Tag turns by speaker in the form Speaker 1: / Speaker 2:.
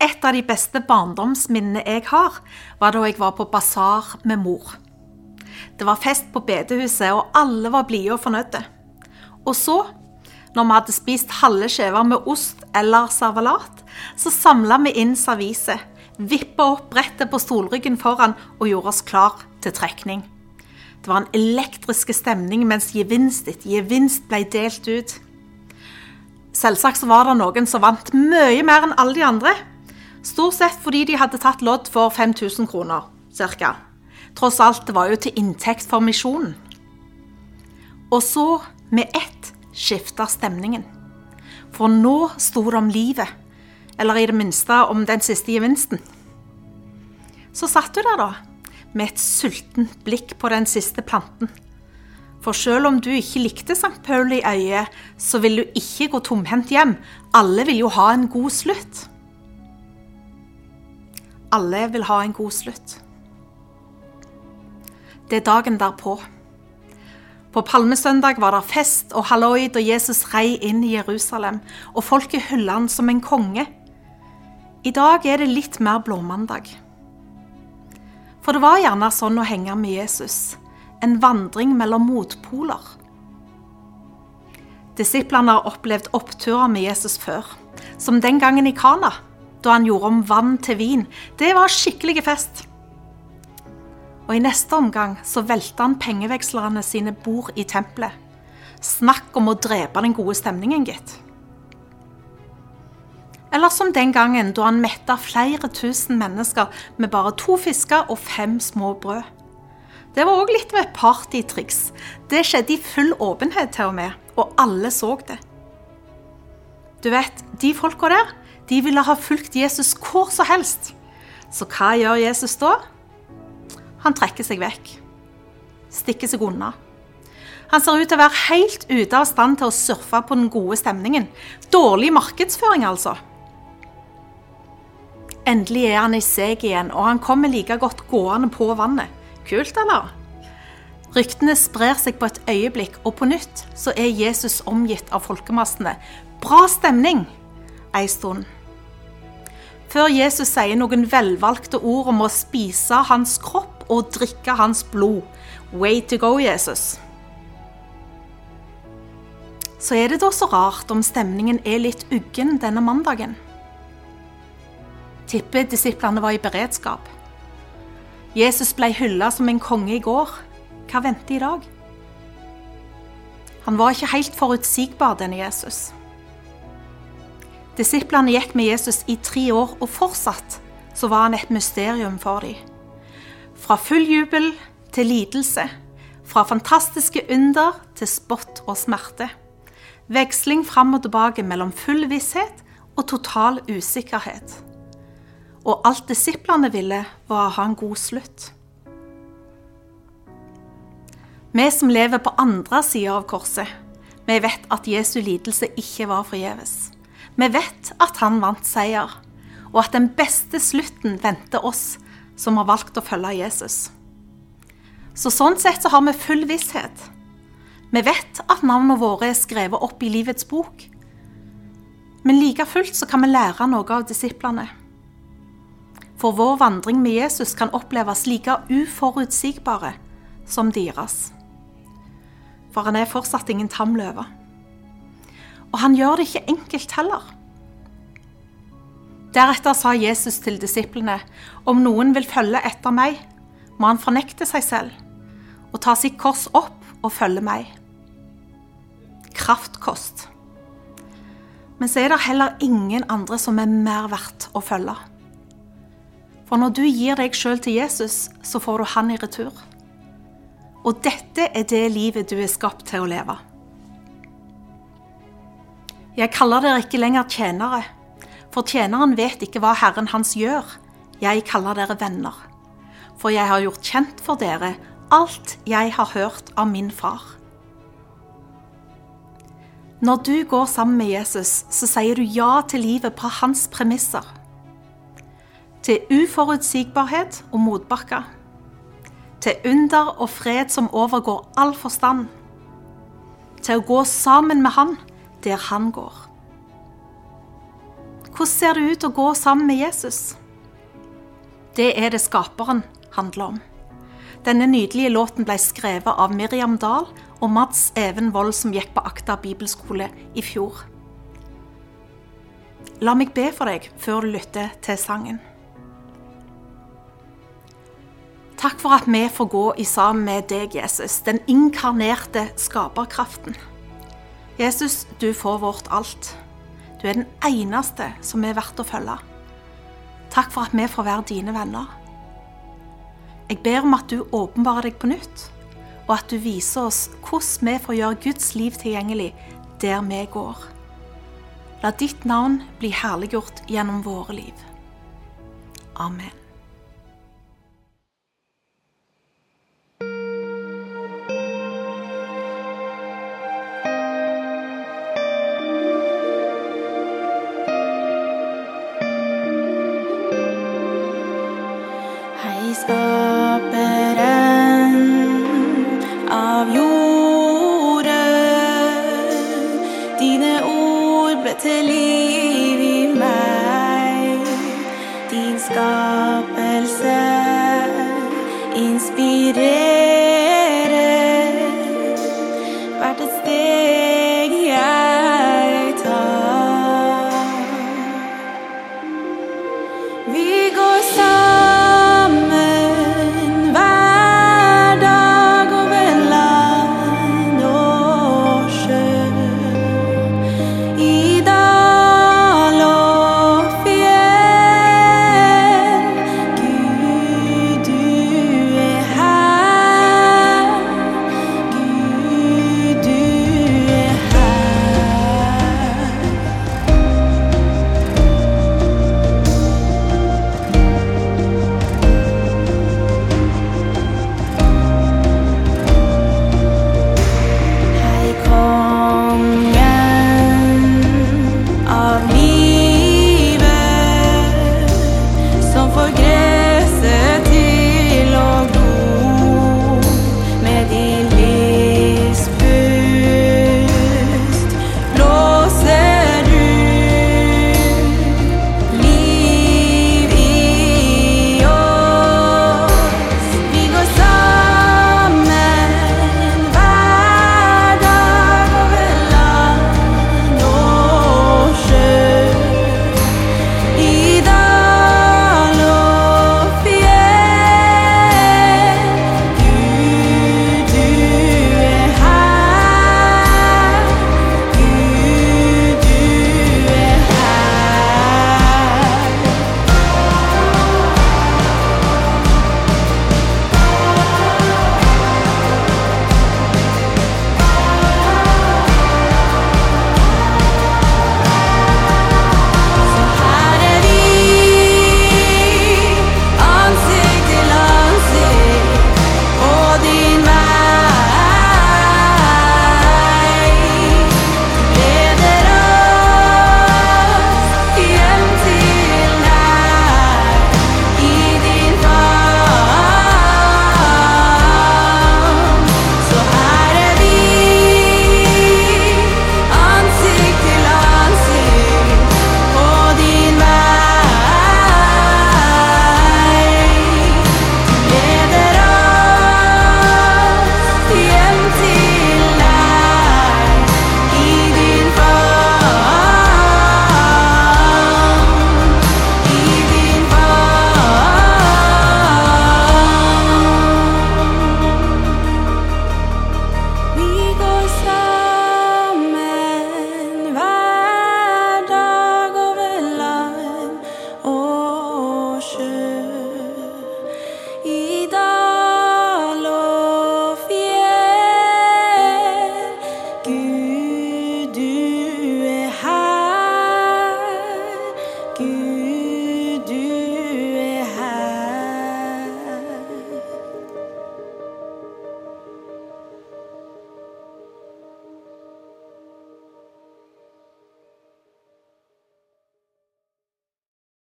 Speaker 1: Et av de beste barndomsminnene jeg har, var da jeg var på basar med mor. Det var fest på bedehuset, og alle var blide og fornøyde. Og så, når vi hadde spist halve skiver med ost eller servalat, så samla vi inn serviset, vippa opp brettet på stolryggen foran og gjorde oss klar til trekning. Det var en elektrisk stemning mens gevinst etter gevinst ble delt ut. Selvsagt så var det noen som vant mye mer enn alle de andre. Stort sett fordi de hadde tatt lodd for 5000 kroner, ca. Tross alt, det var jo til inntekt for misjonen. Og så, med ett, skifta stemningen. For nå sto det om livet. Eller i det minste om den siste gevinsten. Så satt du der, da, med et sultent blikk på den siste planten. For selv om du ikke likte St. Paul i øyet, så vil du ikke gå tomhendt hjem. Alle vil jo ha en god slutt. Alle vil ha en god slutt. Det er dagen derpå. På palmesøndag var det fest og halloi da Jesus rei inn i Jerusalem, og folket hylla han som en konge. I dag er det litt mer blåmandag. For det var gjerne sånn å henge med Jesus, en vandring mellom motpoler. Disiplene har opplevd oppturer med Jesus før, som den gangen i Kana da han gjorde om vann til vin. Det var skikkelig fest. Og i neste omgang så velta han pengevekslerne sine bord i tempelet. Snakk om å drepe den gode stemningen, gitt. Eller som den gangen da han metta flere tusen mennesker med bare to fisker og fem små brød. Det var òg litt av et partytriks. Det skjedde i full åpenhet til og med, og alle så det. Du vet, de folka der, de ville ha fulgt Jesus hvor som helst. Så hva gjør Jesus da? Han trekker seg vekk. Stikker seg unna. Han ser ut til å være helt ute av stand til å surfe på den gode stemningen. Dårlig markedsføring, altså. Endelig er han i seg igjen, og han kommer like godt gående på vannet. Kult, eller? Ryktene sprer seg på et øyeblikk, og på nytt så er Jesus omgitt av folkemassene. Bra stemning ei stund. Før Jesus sier noen velvalgte ord om å spise hans kropp og drikke hans blod. Way to go, Jesus. Så er det da så rart om stemningen er litt uggen denne mandagen? Tipper disiplene var i beredskap. Jesus ble hylla som en konge i går. Hva venter i dag? Han var ikke helt forutsigbar, denne Jesus. Disiplene gikk med Jesus i tre år, og fortsatt så var han et mysterium for dem. Fra full jubel til lidelse. Fra fantastiske under til spott og smerte. Veksling fram og tilbake mellom full visshet og total usikkerhet. Og alt disiplene ville, var å ha en god slutt. Vi som lever på andre sida av korset, vi vet at Jesu lidelse ikke var forgjeves. Vi vet at han vant seier, og at den beste slutten venter oss som har valgt å følge Jesus. Så sånn sett så har vi full visshet. Vi vet at navnene våre er skrevet opp i livets bok. Men like fullt så kan vi lære noe av disiplene. For vår vandring med Jesus kan oppleves like uforutsigbare som deres. For han er fortsatt ingen tam løve. Og han gjør det ikke enkelt heller. Deretter sa Jesus til disiplene, om noen vil følge etter meg, må han fornekte seg selv og ta sitt kors opp og følge meg. Kraftkost. Men så er det heller ingen andre som er mer verdt å følge. For når du gir deg sjøl til Jesus, så får du han i retur. Og dette er det livet du er skapt til å leve. Jeg kaller dere ikke lenger tjenere, for tjeneren vet ikke hva Herren hans gjør. Jeg kaller dere venner, for jeg har gjort kjent for dere alt jeg har hørt av min far. Når du går sammen med Jesus, så sier du ja til livet på hans premisser til uforutsigbarhet og motbakke. Til under og fred som overgår all forstand. Til å gå sammen med Han der Han går. Hvordan ser det ut å gå sammen med Jesus? Det er det skaperen handler om. Denne nydelige låten ble skrevet av Miriam Dahl og Mats Even Wold, som gikk på Akta bibelskole i fjor. La meg be for deg før du lytter til sangen. Takk for at vi får gå i sammen med deg, Jesus, den inkarnerte skaperkraften. Jesus, du får vårt alt. Du er den eneste som er verdt å følge. Takk for at vi får være dine venner. Jeg ber om at du åpenbarer deg på nytt, og at du viser oss hvordan vi får gjøre Guds liv tilgjengelig der vi går. La ditt navn bli herliggjort gjennom våre liv. Amen.